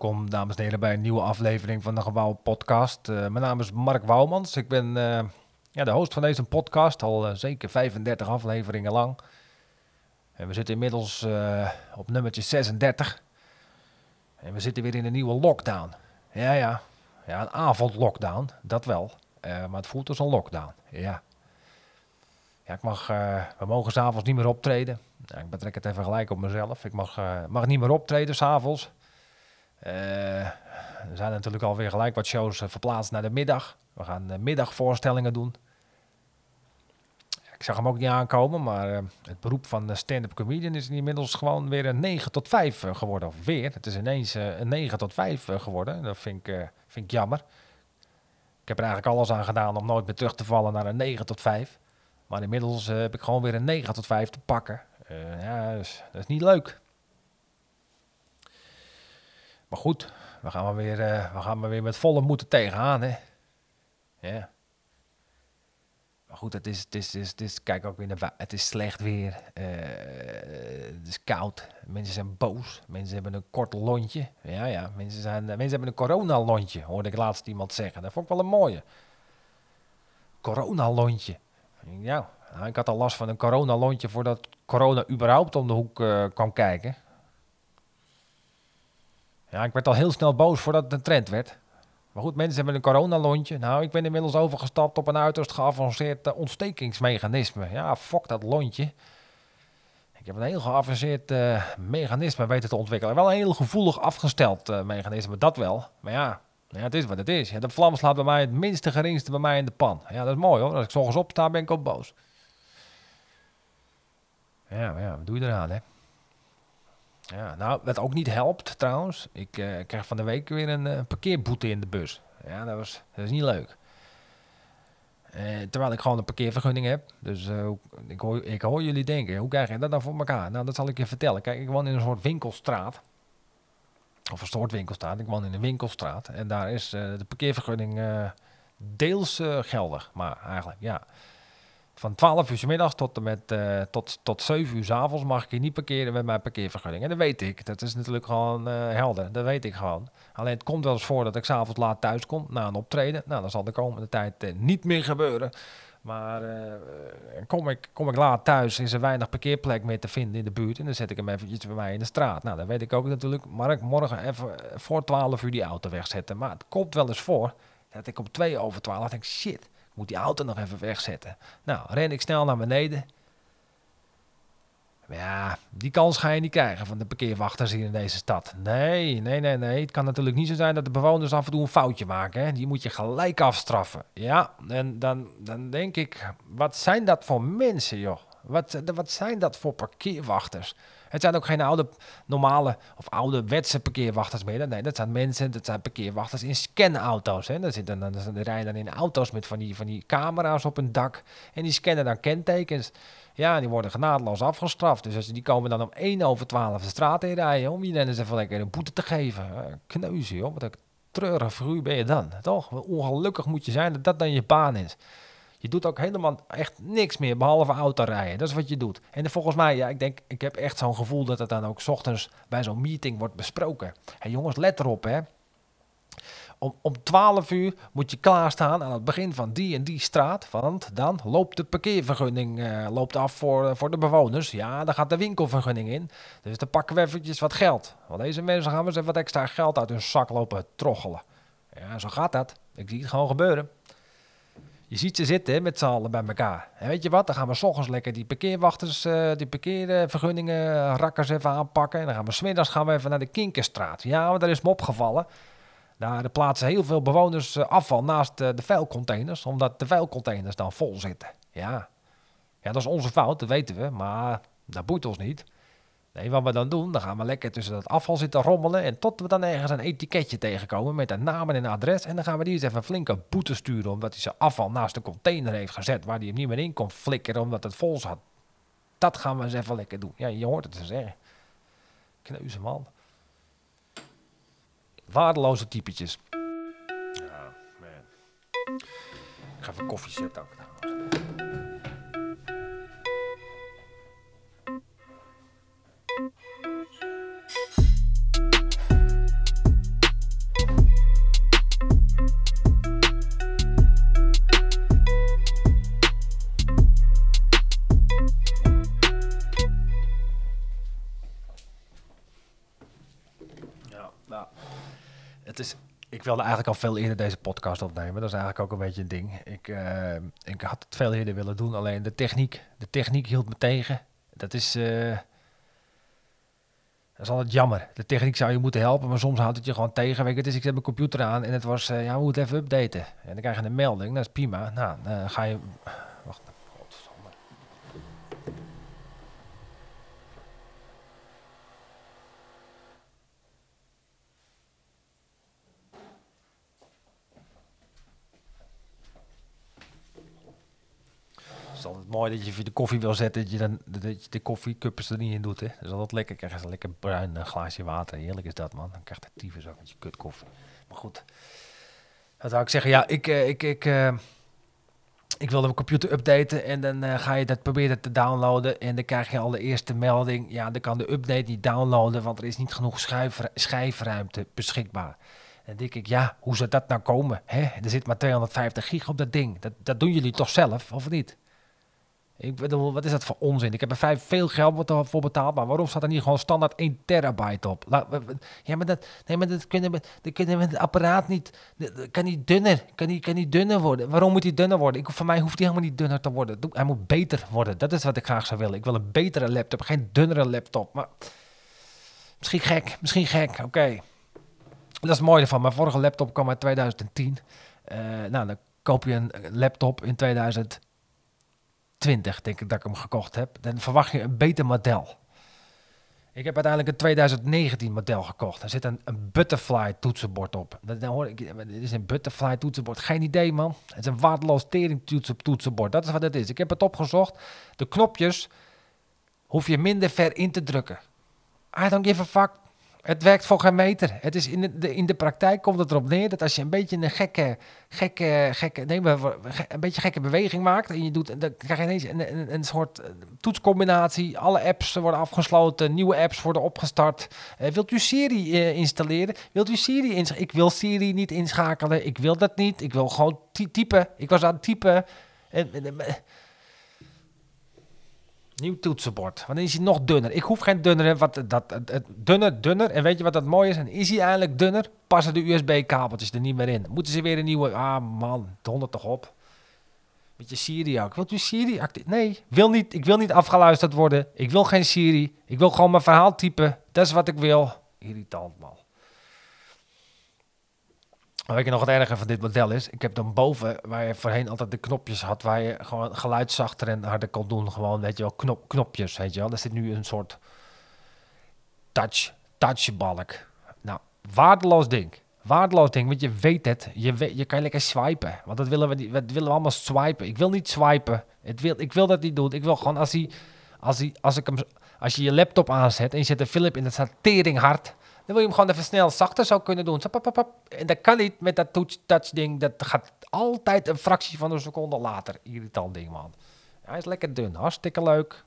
welkom, dames en heren, bij een nieuwe aflevering van de Gebouw Podcast. Uh, mijn naam is Mark Wouwmans. Ik ben uh, ja, de host van deze podcast, al uh, zeker 35 afleveringen lang. En we zitten inmiddels op nummertje 36. En we zitten weer in een nieuwe lockdown. Ja, ja. Ja, een avondlockdown, dat wel. maar het voelt als een lockdown, ja. Ja, ik mag, we mogen s'avonds niet meer optreden. Ik betrek het even gelijk op mezelf. Ik mag, mag niet meer optreden s'avonds. Uh, er zijn natuurlijk alweer gelijk wat shows uh, verplaatst naar de middag. We gaan uh, middagvoorstellingen doen. Ik zag hem ook niet aankomen, maar het beroep van stand-up comedian is inmiddels gewoon weer een 9 tot 5 geworden. Of weer, het is ineens een 9 tot 5 geworden. Dat vind ik, vind ik jammer. Ik heb er eigenlijk alles aan gedaan om nooit meer terug te vallen naar een 9 tot 5. Maar inmiddels heb ik gewoon weer een 9 tot 5 te pakken. ja, dus, dat is niet leuk. Maar goed, we gaan maar weer, uh, we gaan maar weer met volle moed tegenaan, hè. Ja. Maar goed, het is, het is, het is, het is kijk ook weer naar, het is slecht weer. Uh, het is koud. Mensen zijn boos. Mensen hebben een kort lontje. Ja, ja. Mensen, zijn, mensen hebben een coronalontje, hoorde ik laatst iemand zeggen. Dat vond ik wel een mooie. Coronalontje. Ja, ik had al last van een coronalontje voordat corona überhaupt om de hoek uh, kwam kijken. Ja, ik werd al heel snel boos voordat het een trend werd. Maar goed, mensen hebben een coronalontje. Nou, ik ben inmiddels overgestapt op een uiterst geavanceerd uh, ontstekingsmechanisme. Ja, fuck dat lontje. Ik heb een heel geavanceerd uh, mechanisme weten te ontwikkelen. Wel een heel gevoelig afgesteld uh, mechanisme, dat wel. Maar ja, ja, het is wat het is. De vlam slaat bij mij het minste geringste bij mij in de pan. Ja, dat is mooi hoor. Als ik s'ochtends opsta, ben ik ook boos. Ja, maar ja, wat doe je eraan, hè? Ja, nou, wat ook niet helpt trouwens. Ik uh, krijg van de week weer een uh, parkeerboete in de bus. Ja, dat, was, dat is niet leuk. Uh, terwijl ik gewoon een parkeervergunning heb. Dus ik, hoor, ik hoor jullie denken, hoe krijg je dat nou voor elkaar? Nou, dat zal ik je vertellen. Kijk, ik woon in een soort winkelstraat. Of een soort winkelstraat. Ik woon in een winkelstraat. En daar is de parkeervergunning deels geldig. Maar eigenlijk, ja van 12 uur s middags tot, met, uh, tot, tot 7 uur s avonds mag ik hier niet parkeren met mijn parkeervergunning. En dat weet ik. Dat is natuurlijk gewoon uh, helder. Dat weet ik gewoon. Alleen het komt wel eens voor dat ik s'avonds laat thuis kom na een optreden. Nou, dat zal de komende tijd uh, niet meer gebeuren. Maar kom, ik, kom ik laat thuis, is er weinig parkeerplek meer te vinden in de buurt. En dan zet ik hem eventjes bij mij in de straat. Nou, dan weet ik ook natuurlijk. Mark, morgen even voor 12 uur die auto wegzetten. Maar het komt wel eens voor dat ik om 2 over 12 denk, shit moet die auto nog even wegzetten. Nou, ren ik snel naar beneden. Ja, die kans ga je niet krijgen van de parkeerwachters hier in deze stad. Nee, nee, nee, nee. Het kan natuurlijk niet zo zijn dat de bewoners af en toe een foutje maken. Hè? Die moet je gelijk afstraffen. Ja, en dan, dan denk ik, wat zijn dat voor mensen, joh? Wat, wat zijn dat voor parkeerwachters? Het zijn ook geen oude, normale of oude wetse parkeerwachters meer. Nee, dat zijn mensen, dat zijn parkeerwachters in scanauto's. Hè. Dan, dan rijden dan in auto's met van die, van die camera's op hun dak. En die scannen dan kentekens. Ja, die worden genadeloos afgestraft. Dus die komen dan om 1 over 12 de straat in rijden om iedereen eens even lekker een boete te geven. Kneuzen, joh. Wat een treurig figuur ben je dan, toch? Ongelukkig moet je zijn dat dat dan je baan is. Je doet ook helemaal echt niks meer behalve autorijden. Dat is wat je doet. En volgens mij, ja, ik denk, ik heb echt zo'n gevoel dat het dan ook ochtends bij zo'n meeting wordt besproken. En jongens, let erop, hè. Om, om 12 uur moet je klaarstaan aan het begin van die en die straat. Want dan loopt de parkeervergunning uh, loopt af voor, uh, voor de bewoners. Ja, dan gaat de winkelvergunning in. Dus dan pakken we eventjes wat geld. Want deze mensen gaan we eens wat extra geld uit hun zak lopen troggelen. Ja, zo gaat dat. Ik zie het gewoon gebeuren. Je ziet ze zitten met z'n allen bij elkaar. En weet je wat, dan gaan we s ochtends lekker die parkeerwachters, uh, die parkeervergunningen, uh, rakkers even aanpakken. En dan gaan we smiddags gaan we even naar de Kinkerstraat. Ja, want daar is me opgevallen. Daar plaatsen heel veel bewoners uh, afval naast de vuilcontainers, omdat de vuilcontainers dan vol zitten. Ja. ja, dat is onze fout, dat weten we, maar dat boeit ons niet. Nee, wat we dan doen, dan gaan we lekker tussen dat afval zitten rommelen. En tot we dan ergens een etiketje tegenkomen met een naam en een adres. En dan gaan we die eens even flinke boete sturen. Omdat hij zijn afval naast de container heeft gezet. Waar hij hem niet meer in kon flikkeren omdat het vol zat. Dat gaan we eens even lekker doen. Ja, je hoort het te zeggen. Kneuze man. Waardeloze typetjes. Ja, man. Ik ga even koffie zetten ook. Wilde eigenlijk al veel eerder deze podcast opnemen. Dat is eigenlijk ook een beetje een ding. Ik, eh, ik had het veel eerder willen doen, alleen de techniek, de techniek hield me tegen. Dat is, eh, dat is altijd jammer. De techniek zou je moeten helpen, maar soms houdt het je gewoon tegen. Weet je, dus ik zet mijn computer aan en het was, eh, ja, we moeten even updaten. En dan krijg je een melding, dat is prima. Nou, dan ga je... Wacht, godverdomme. Het is mooi dat je de koffie wil zetten, dat je, dan, de koffiekuppers er niet in doet. Hè. Dat is altijd lekker. Krijg je een lekker bruin eh, glaasje water. Heerlijk is dat, man. Dan krijg je de tyfus ook met je kut koffie. Maar goed. Dat zou ik zeggen. Ja, ik, eh, ik, ik, eh, ik wilde mijn computer updaten en dan ga je dat proberen te downloaden en dan krijg je al de eerste melding. Ja, dan kan de update niet downloaden, want er is niet genoeg schijfru- schijfruimte beschikbaar. En denk ik, ja, hoe zou dat nou komen? Hè? Er zit maar 250 gig op dat ding. Dat, dat doen jullie toch zelf, of niet? Ik bedoel, wat is dat voor onzin? Ik heb er vijf veel geld voor betaald, maar waarom staat er niet gewoon standaard 1 terabyte op? Ja, maar dat, nee, maar dat kunnen we, dat kunnen we het apparaat niet, dat- kan niet dunner, kan niet, kan niet dunner worden. Waarom moet hij dunner worden? Ik, voor mij hoeft hij helemaal niet dunner te worden. Hij moet beter worden. Dat is wat ik graag zou willen. Ik wil een betere laptop, geen dunnere laptop. Maar misschien gek, misschien gek. Oké. Dat is het mooie ervan. Mijn vorige laptop kwam uit 2010. Eh, nou, dan koop je een laptop in 2020, denk ik dat ik hem gekocht heb. Dan verwacht je een beter model. Ik heb uiteindelijk een 2019 model gekocht. Er zit een, een butterfly toetsenbord op. Dat, dan hoor ik, dit is een butterfly toetsenbord. Geen idee, man. Het is een waardeloos tering toetsen, toetsenbord. Dat is wat het is. Ik heb het opgezocht. De knopjes hoef je minder ver in te drukken. I don't give a fuck. Het werkt voor geen meter. Het is in, de, in de praktijk komt het erop neer dat als je een beetje een gekke, gekke, gekke, nee, een beetje gekke beweging maakt en je doet, dan krijg je ineens een, een, een soort eh, toetscombinatie. Alle apps worden afgesloten, nieuwe apps worden opgestart. Eh, wilt u Siri eh, installeren? Wilt u Siri inschakelen? Ik wil Siri niet inschakelen. Ik wil dat niet. Ik wil gewoon ty- typen. Ik was aan het typen. En, en- en- Nieuw toetsenbord. Want dan is hij nog dunner. Ik hoef geen dunner. Wat, dat, het, dunner, dunner. En weet je wat dat mooi is? En is hij eigenlijk dunner? Passen de USB-kabeltjes er niet meer in. Moeten ze weer een nieuwe... Ah man, donder toch op. Met je Siri ook. Wilt u Siri? Nee, wil niet, ik wil niet afgeluisterd worden. Ik wil geen Siri. Ik wil gewoon mijn verhaal typen. Dat is wat ik wil. Irritant man. Weet je nog wat erger van dit model is? Ik heb dan boven, waar je voorheen altijd de knopjes had, waar je gewoon geluid zachter en harder kon doen. Gewoon, weet je wel, knop, knopjes, weet je wel. Er zit nu een soort touch, touchbalk. Nou, waardeloos ding. Waardeloos ding, want je weet het. Je, weet, je kan lekker swipen. Want dat willen we niet. Dat willen we allemaal swipen. Ik wil niet swipen. Het wil, ik wil dat niet doen. Ik wil gewoon als hij, als hij, als ik hem, als je je laptop aanzet en je zet een film in, dat staat tering hard. Dan wil je hem gewoon even snel zachter zou kunnen doen. En dat kan niet met dat touch ding. Dat gaat altijd een fractie van een seconde later. Irritant ding, man. Hij is lekker dun. Hartstikke leuk.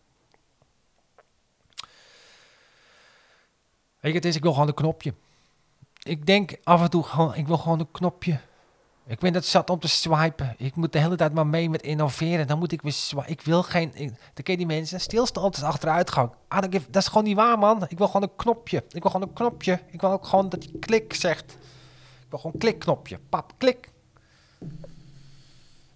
Weet je, het is, ik wil gewoon een knopje. Ik denk af en toe gewoon, ik wil gewoon een knopje. Ik ben het zat om te swipen. Ik moet de hele tijd maar mee met innoveren. Dan moet ik weer swipen. Ik wil geen... Dan ken die mensen. Stilstand is achteruitgang. Ah, give- dat is gewoon niet waar, man. Ik wil gewoon een knopje. Ik wil gewoon een knopje. Ik wil ook gewoon dat je klik zegt. Ik wil gewoon een klikknopje. Pap, klik.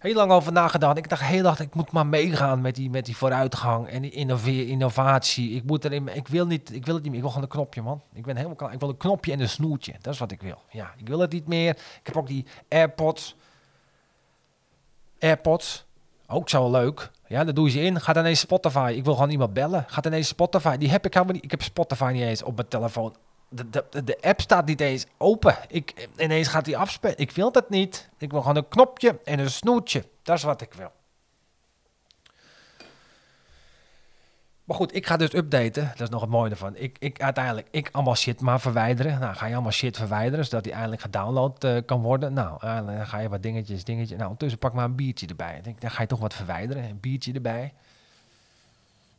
Heel lang over nagedacht. Ik dacht heel dag, ik moet maar meegaan met die, met die vooruitgang en die innovatie. Ik, moet erin, ik, wil niet, ik wil het niet meer. Ik wil gewoon een knopje, man. Ik ben helemaal klaar. Ik wil een knopje en een snoertje. Dat is wat ik wil. Ja, ik wil het niet meer. Ik heb ook die AirPods. AirPods. Ook zo leuk. Ja, dan doe je ze in. Gaat ineens Spotify. Ik wil gewoon iemand bellen. Gaat ineens Spotify. Die heb ik helemaal niet. Ik heb Spotify niet eens op mijn telefoon. De, de, de- app staat niet eens open. Ik, ineens gaat die afspelen. Ik wil dat niet. Ik wil gewoon een knopje en een snoertje. Dat is wat ik wil. Maar goed, ik ga dus updaten. Dat is nog het mooie ervan. Ik, ik, uiteindelijk, ik allemaal shit maar verwijderen. Nou, ga je allemaal shit verwijderen, zodat die eindelijk gedownload eh, kan worden. Nou, dan ga je wat dingetjes, dingetjes. Nou, ondertussen pak maar een biertje erbij. Denk, dan ga je toch wat verwijderen. Een biertje erbij.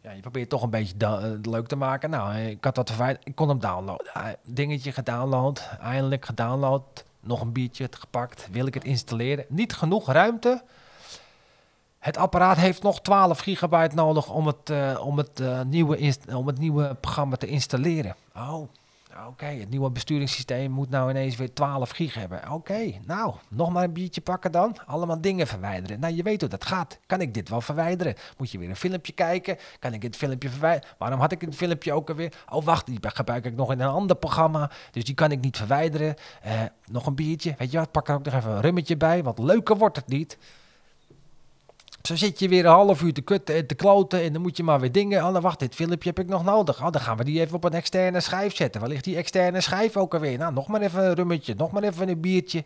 Ja, je probeert toch een beetje eh, leuk te maken. Nou, eh, ik had dat. Ik kon hem downloaden. Ah, dingetje gedownload. Eindelijk gedownload. Nog een biertje gepakt. Wil ik het installeren? Niet genoeg ruimte. Het apparaat heeft nog 12 gigabyte nodig om het, eh, om het, nieuwe, om het nieuwe programma te installeren. Oh, Oké, het nieuwe besturingssysteem moet nou ineens weer 12 gig hebben. Oké, nou, nog maar een biertje pakken dan. Allemaal dingen verwijderen. Nou, je weet hoe dat gaat. Kan ik dit wel verwijderen? Moet je weer een filmpje kijken? Kan ik het filmpje verwijderen? Waarom had ik het filmpje ook alweer? Oh, wacht, die gebruik ik nog in een ander programma. Dus die kan ik niet verwijderen. Eh, nog een biertje. Weet je wat, pak er ook nog even een rummetje bij. Want leuker wordt het niet. Zo zit je weer een half uur te kutten en te kloten en dan moet je maar weer dingen. Oh, wacht, dit filmpje heb ik nog nodig. Oh, dan gaan we die even op een externe schijf zetten. Waar ligt die externe schijf ook alweer? Nou, nog maar even een rummetje, nog maar even een biertje.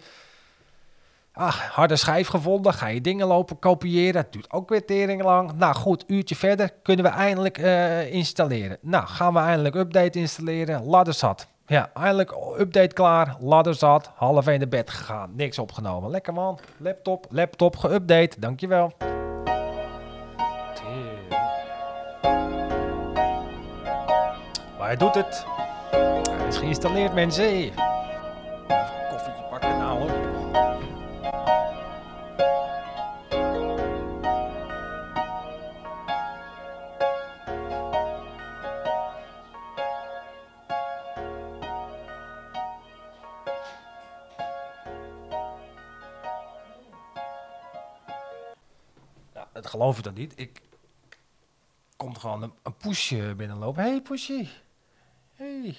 Ach, harde schijf gevonden. Ga je dingen lopen kopiëren. Dat duurt ook weer tering lang. Nou goed, uurtje verder kunnen we eindelijk uh, installeren. Nou, gaan we eindelijk update installeren. Ladder zat. Ja, eindelijk update klaar. Ladder zat. Half in de bed gegaan. Niks opgenomen. Lekker man. Laptop, laptop geüpdate. Dankjewel. Hij doet het. Hij is geïnstalleerd, mensen. Even een koffietje pakken nou hoor. Ja, dat geloof ik dan niet. Ik komt gewoon een, een pushje binnenlopen. Hey pushy. Hey.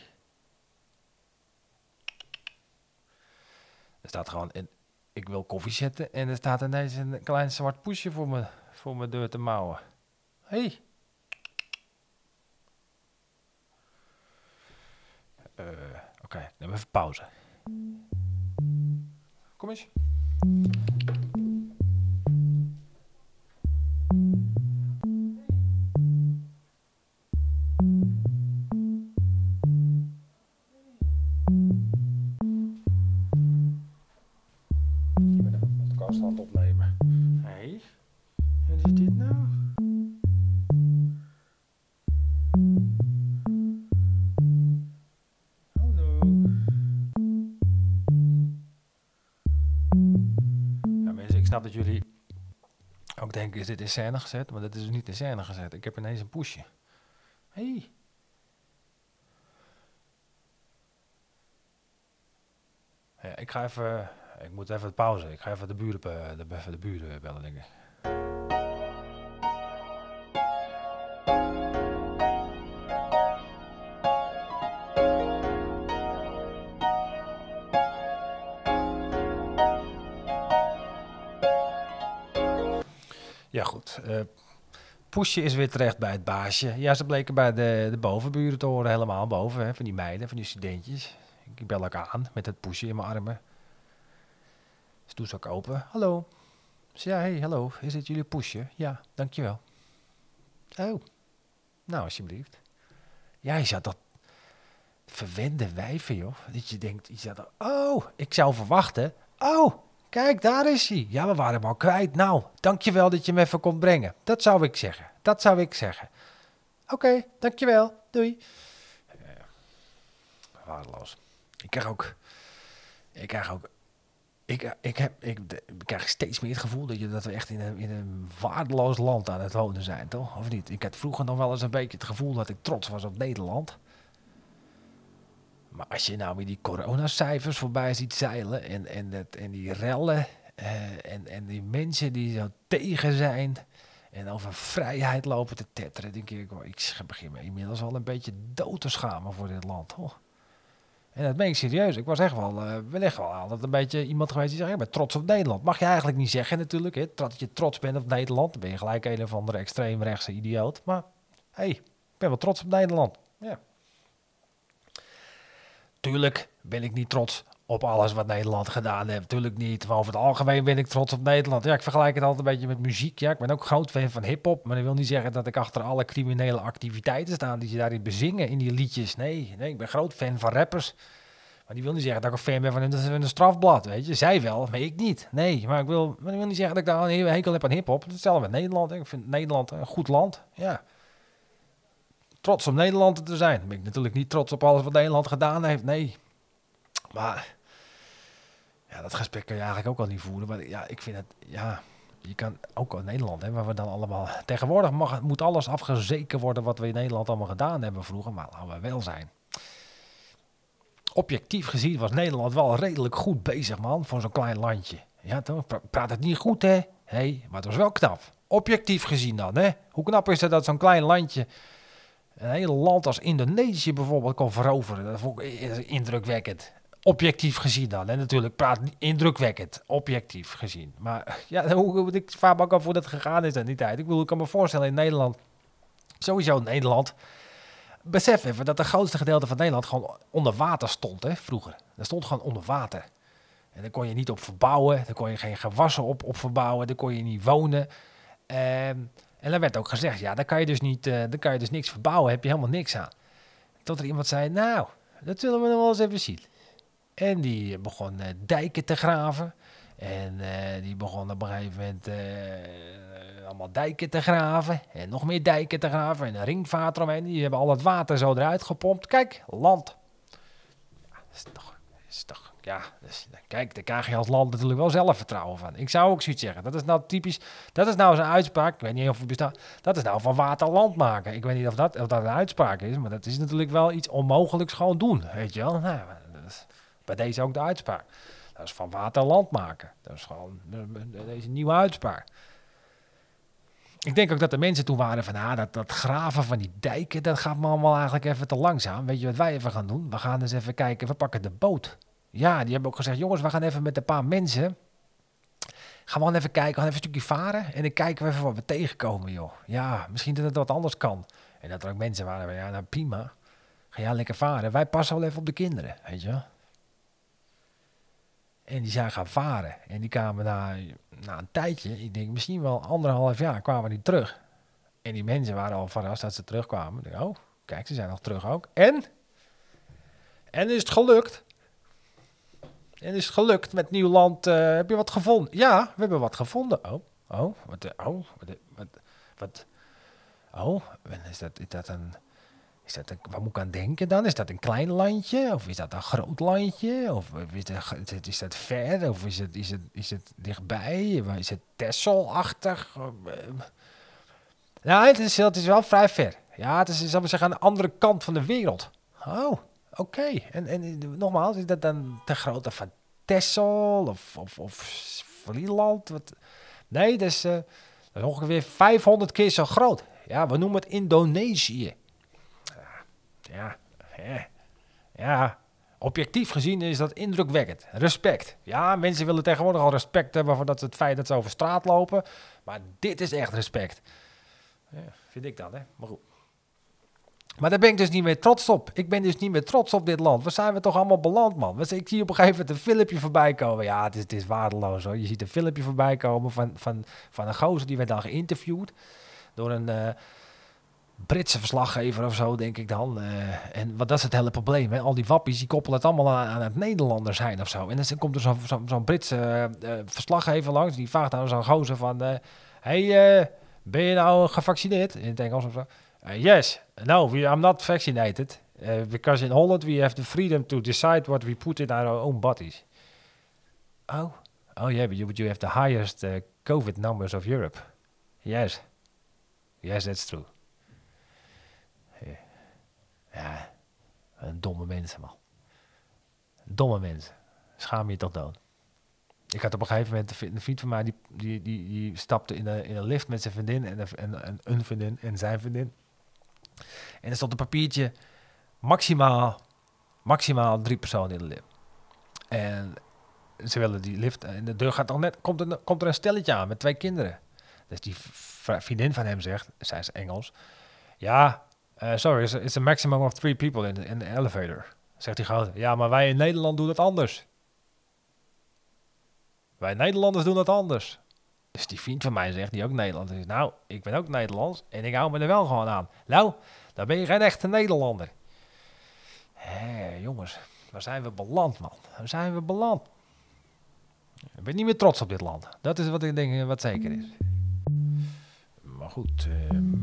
Er staat gewoon in, ik wil koffie zetten en er staat ineens een klein zwart poesje voor me, voor mijn deur te mouwen. Hey. Uh, Oké, okay, neem even pauze. Kom eens. Dat jullie ook denken, is dit in scène gezet? Maar dat is dus niet in scène gezet. Ik heb ineens een pushje. Hey. Ja, ik ga even, ik moet even pauze. Ik ga even de buren, de, de buren bellen, denk ik. Ja, goed. Uh, Poesje is weer terecht bij het baasje. Ja, ze bleken bij de, de bovenburen te horen, helemaal boven, hè, van die meiden, van die studentjes. Ik bel elkaar aan met het poesje in mijn armen. Ze ook open. Hallo. Ze ja, hey, hallo. Is het jullie poesje? Ja, dankjewel. Oh, nou alsjeblieft. Ja, je zat dat verwende wijven, joh. Dat je denkt, je zat er, oh, ik zou verwachten. Oh, Kijk, daar is hij. Ja, we waren hem al kwijt. Nou, dankjewel dat je hem even komt brengen. Dat zou ik zeggen. Dat zou ik zeggen. Oké, dankjewel. Doei. Uh, waardeloos. Ik krijg ook... Ik krijg ook... Ik, ik, heb, ik, ik krijg steeds meer het gevoel dat, je, dat we echt in een, in een waardeloos land aan het wonen zijn, toch? Of niet? Ik had vroeger nog wel eens een beetje het gevoel dat ik trots was op Nederland. Maar als je nou weer die coronacijfers voorbij ziet zeilen en, en, het, en die rellen uh, en, en die mensen die zo tegen zijn en over vrijheid lopen te tetteren, denk ik, oh, ik begin me inmiddels al een beetje dood te schamen voor dit land. Hoor. En dat ben ik serieus. Ik was echt wel, uh, wel altijd een beetje iemand geweest die zegt, ik ben trots op Nederland. Mag je eigenlijk niet zeggen natuurlijk, hè, dat je trots bent op Nederland. Dan ben je gelijk een of andere extreemrechtse idioot. Maar hey, ik ben wel trots op Nederland. Ja. Tuurlijk ben ik niet trots op alles wat Nederland gedaan heeft. Tuurlijk niet. Maar over het algemeen ben ik trots op Nederland. Ja, ik vergelijk het altijd een beetje met muziek. Ja, ik ben ook groot fan van hip-hop. Maar dat wil niet zeggen dat ik achter alle criminele activiteiten sta die ze daarin bezingen in die liedjes. Nee, nee, ik ben groot fan van rappers. Maar die wil niet zeggen dat ik een fan ben van een, een strafblad, weet je. Zij wel, maar ik niet. Nee, maar ik wil, maar dat wil niet zeggen dat ik daar een hekel heb aan hip-hop. Hetzelfde met Nederland. Ik vind Nederland een goed land. Ja trots om Nederland te zijn. Ben ik natuurlijk niet trots op alles wat Nederland gedaan heeft. Nee. Maar ja, dat gesprek kan je eigenlijk ook al niet voeren. Maar ja, ik vind het, ja, je kan ook in Nederland, hè, waar we dan allemaal. Tegenwoordig mag, moet alles afgezeken worden wat we in Nederland allemaal gedaan hebben vroeger. Maar laten we wel zijn. objectief gezien was Nederland wel redelijk goed bezig, man, voor zo'n klein landje. Ja, toch? Pra- praat het niet goed, hè? Hé, maar het was wel knap. Objectief gezien dan, hè? Hoe knap is het dat zo'n klein landje een hele land als Indonesië bijvoorbeeld kon veroveren? Dat vond ik indrukwekkend. Objectief gezien dan. En natuurlijk praat indrukwekkend, objectief gezien. Maar ja, hoe, hoe ik me ook af hoe dat gegaan is in die tijd. Ik bedoel, ik kan me voorstellen in Nederland, sowieso in Nederland, besef even dat het grootste gedeelte van Nederland gewoon onder water stond, hè, vroeger. Dat stond gewoon onder water. En daar kon je niet op verbouwen, daar kon je geen gewassen op, op verbouwen, daar kon je niet wonen. Ehm, en dan werd ook gezegd, ja, daar kan je dus niet, eh daar kan je dus niks verbouwen, heb je helemaal niks aan. Tot er iemand zei, nou, dat zullen we nog wel eens even zien. En die begon eh, dijken te graven. En eh, die begon op een gegeven moment allemaal dijken te graven. En nog meer dijken te graven. En een ringvaart eromheen. Die hebben al het water zo eruit gepompt. Kijk, land. Dat is toch, dat is toch ja, dus, kijk, daar krijg je als land natuurlijk wel zelfvertrouwen van. Ik zou ook zoiets zeggen. Dat is nou typisch, dat is nou zo'n uitspraak. Ik weet niet of het bestaat. Dat is nou van water land maken. Ik weet niet of dat, of dat een uitspraak is, maar dat is natuurlijk wel iets onmogelijks gewoon doen. Weet je wel? Nou, bij deze ook de uitspraak. Dat is van water land maken. Dat is gewoon deze nieuwe uitspraak. Ik denk ook dat de mensen toen waren van, ah, dat, dat graven van die dijken, dat gaat me allemaal eigenlijk even te langzaam. Weet je wat wij even gaan doen? We gaan eens even kijken, we pakken de boot. Ja, die hebben ook gezegd, jongens, we gaan even met een paar mensen, gaan we gewoon even kijken, gaan even een stukje varen en dan kijken we even wat we tegenkomen, joh. Ja, misschien dat het wat anders kan. En dat er ook mensen waren, ja, nou prima, ga jij lekker varen. Wij passen wel even op de kinderen, weet je. En die zijn gaan varen. En die kwamen na, na een tijdje, ik denk misschien wel anderhalf jaar, kwamen die terug. En die mensen waren al verrast dat ze terugkwamen. Ik oh, kijk, ze zijn nog terug ook. En? En is het gelukt? En is gelukt met Nieuwland? eh heb je wat gevonden? Ja, we hebben wat gevonden. Oh, oh, wat, eh, oh, wat, eh, wat, wat, oh, is dat, is dat een, is dat een, waar moet ik aan denken dan? Is dat een klein landje? Of is dat een groot landje? Of is dat, is dat ver? Of is het, is het, is het dichtbij? Is het Texel-achtig? Eh, Ja, het is, het is wel vrij ver. Ja, het is, zal ik zeggen, aan de andere kant van de wereld. Oh, oké. En, en nogmaals, is dat dan te grote van Texel of, of, of Vlieland? Nee, dat is, eh, dat ongeveer 500 keer zo groot. Ja, we noemen het Indonesië. Ja, ja, ja. Objectief gezien is dat indrukwekkend. Respect. Ja, mensen willen tegenwoordig al respect hebben voor dat het feit dat ze over straat lopen. Maar dit is echt respect. Ja, vind ik dan, hè? Maar goed. Maar daar ben ik dus niet meer trots op. Ik ben dus niet meer trots op dit land. Waar zijn we toch allemaal beland, man? Ik zie op een gegeven moment een filmpje voorbij komen. Ja, het is, het is waardeloos hoor. Je ziet een filmpje voorbij komen van, van, van een gozer die werd dan geïnterviewd. Door een eh, Britse verslaggever of zo, denk ik dan. Eh, en wat dat is het hele probleem. Hè? Al die wappies die koppelen het allemaal aan, aan het Nederlander zijn of zo. En dan komt er zo'n zo, Britse eh, verslaggever langs. Die vraagt aan zo'n gozer van... eh, hey, ben je nou gevaccineerd? In het Engels of zo. Uh, yes. No, we, I'm not vaccinated. Uh, because in Holland we have the freedom to decide what we put in our own bodies. Oh. Oh yeah, but you, you have the highest uh, COVID numbers of Europe. Yes. Yes, that's true. Ja. Een domme mensen, man. Domme mensen. Schaam je tot dood. Ik had op een gegeven moment een vri- een vriend van mij, die, die, die, die stapte in een, in een lift met zijn vriendin en, en, en een vriendin en zijn vriendin. En er stond een papiertje, maximaal, maximaal drie personen in de lift. En ze willen die lift, en de deur gaat al net, komt er, komt er een stelletje aan met twee kinderen. Dus die vriendin van hem zegt, zij is Engels, ja, eh, sorry, it's a, maximum of three people in the, in the elevator. Zegt die gozer, ja, maar wij in Nederland doen het anders. Wij Nederlanders doen dat anders. Dus die vriend van mij zegt, die ook Nederlands is, nou, ik ben ook Nederlands en ik hou me er wel gewoon aan. Nou, dan ben je geen echte Nederlander. Hé, jongens, waar zijn we beland, man? Waar zijn we beland? Ik ben niet meer trots op dit land. Dat is wat ik denk wat zeker is. Maar goed, ehm,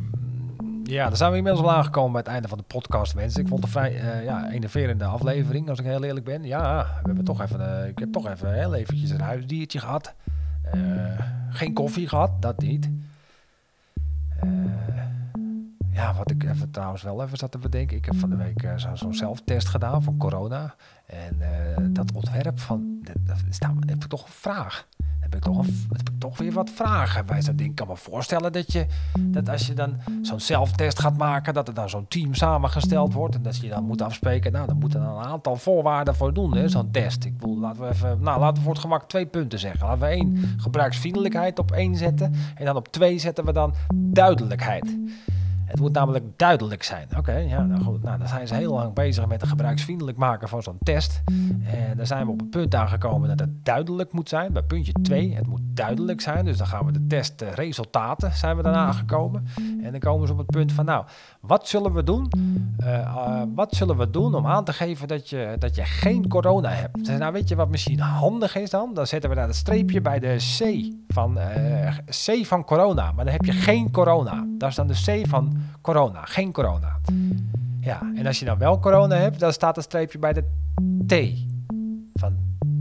ja, dan zijn we inmiddels al aangekomen bij het einde van de podcast, mensen. Ik vond het een vrij eh, ja, enerverende aflevering, als ik heel eerlijk ben. Ja, we hebben toch even, eh, ik heb toch even heel eventjes een huisdiertje gehad. Eh, geen koffie gehad, dat niet. Ja, wat ik even trouwens wel even zat te bedenken. Ik heb van de week uh, zo'n zelftest gedaan voor corona. En uh, dat ontwerp van, dat, dat, heb ik toch een vraag toch, heb ik toch weer wat vragen bij zo'n ding. Kan me voorstellen dat je, dat als je dan zo'n zelftest gaat maken, dat er dan zo'n team samengesteld wordt en dat je dan moet afspreken, nou, dan moeten er een aantal voorwaarden voor doen, zo'n test. Ik bedoel, laten we even, nou, laten we voor het gemak twee punten zeggen. Laten we één gebruiksvriendelijkheid op één zetten en dan op twee zetten we dan duidelijkheid. Het moet namelijk duidelijk zijn. Oké, ja, nou goed. Nou, dan zijn ze heel lang bezig met het gebruiksvriendelijk maken van zo'n test. En dan zijn we op een punt aangekomen dat het duidelijk moet zijn. Bij puntje 2, het moet duidelijk zijn. Dus dan gaan we de testresultaten zijn we daarna aangekomen. En dan komen ze op het punt van, nou, wat zullen we doen? Uh, uh, wat zullen we doen om aan te geven dat je, dat je geen corona hebt? Dus nou, weet je wat misschien handig is dan? Dan zetten we daar het streepje bij de C van, C van corona. Maar dan heb je geen corona. Dat is dan de C van corona, geen corona. Ja, en als je dan wel corona hebt, dan staat een streepje bij de T van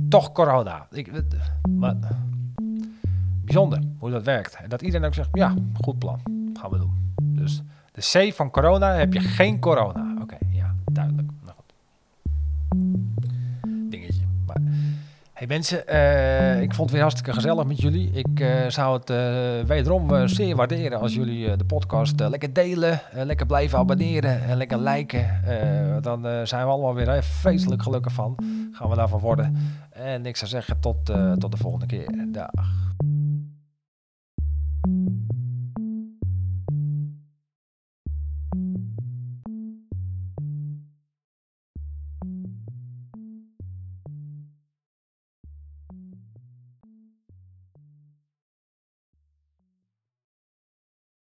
toch corona. Ik, maar, bijzonder hoe dat werkt. En dat iedereen ook zegt, ja, goed plan, gaan we doen. Dus de C van corona heb je geen corona. Hey mensen, uh, ik vond het weer hartstikke gezellig met jullie. Ik uh, zou het uh, wederom zeer waarderen als jullie de podcast lekker delen, lekker blijven abonneren en lekker liken. dan zijn we allemaal weer vreselijk gelukkig van. Gaan we daarvan worden. En ik zou zeggen tot, tot de volgende keer. Dag.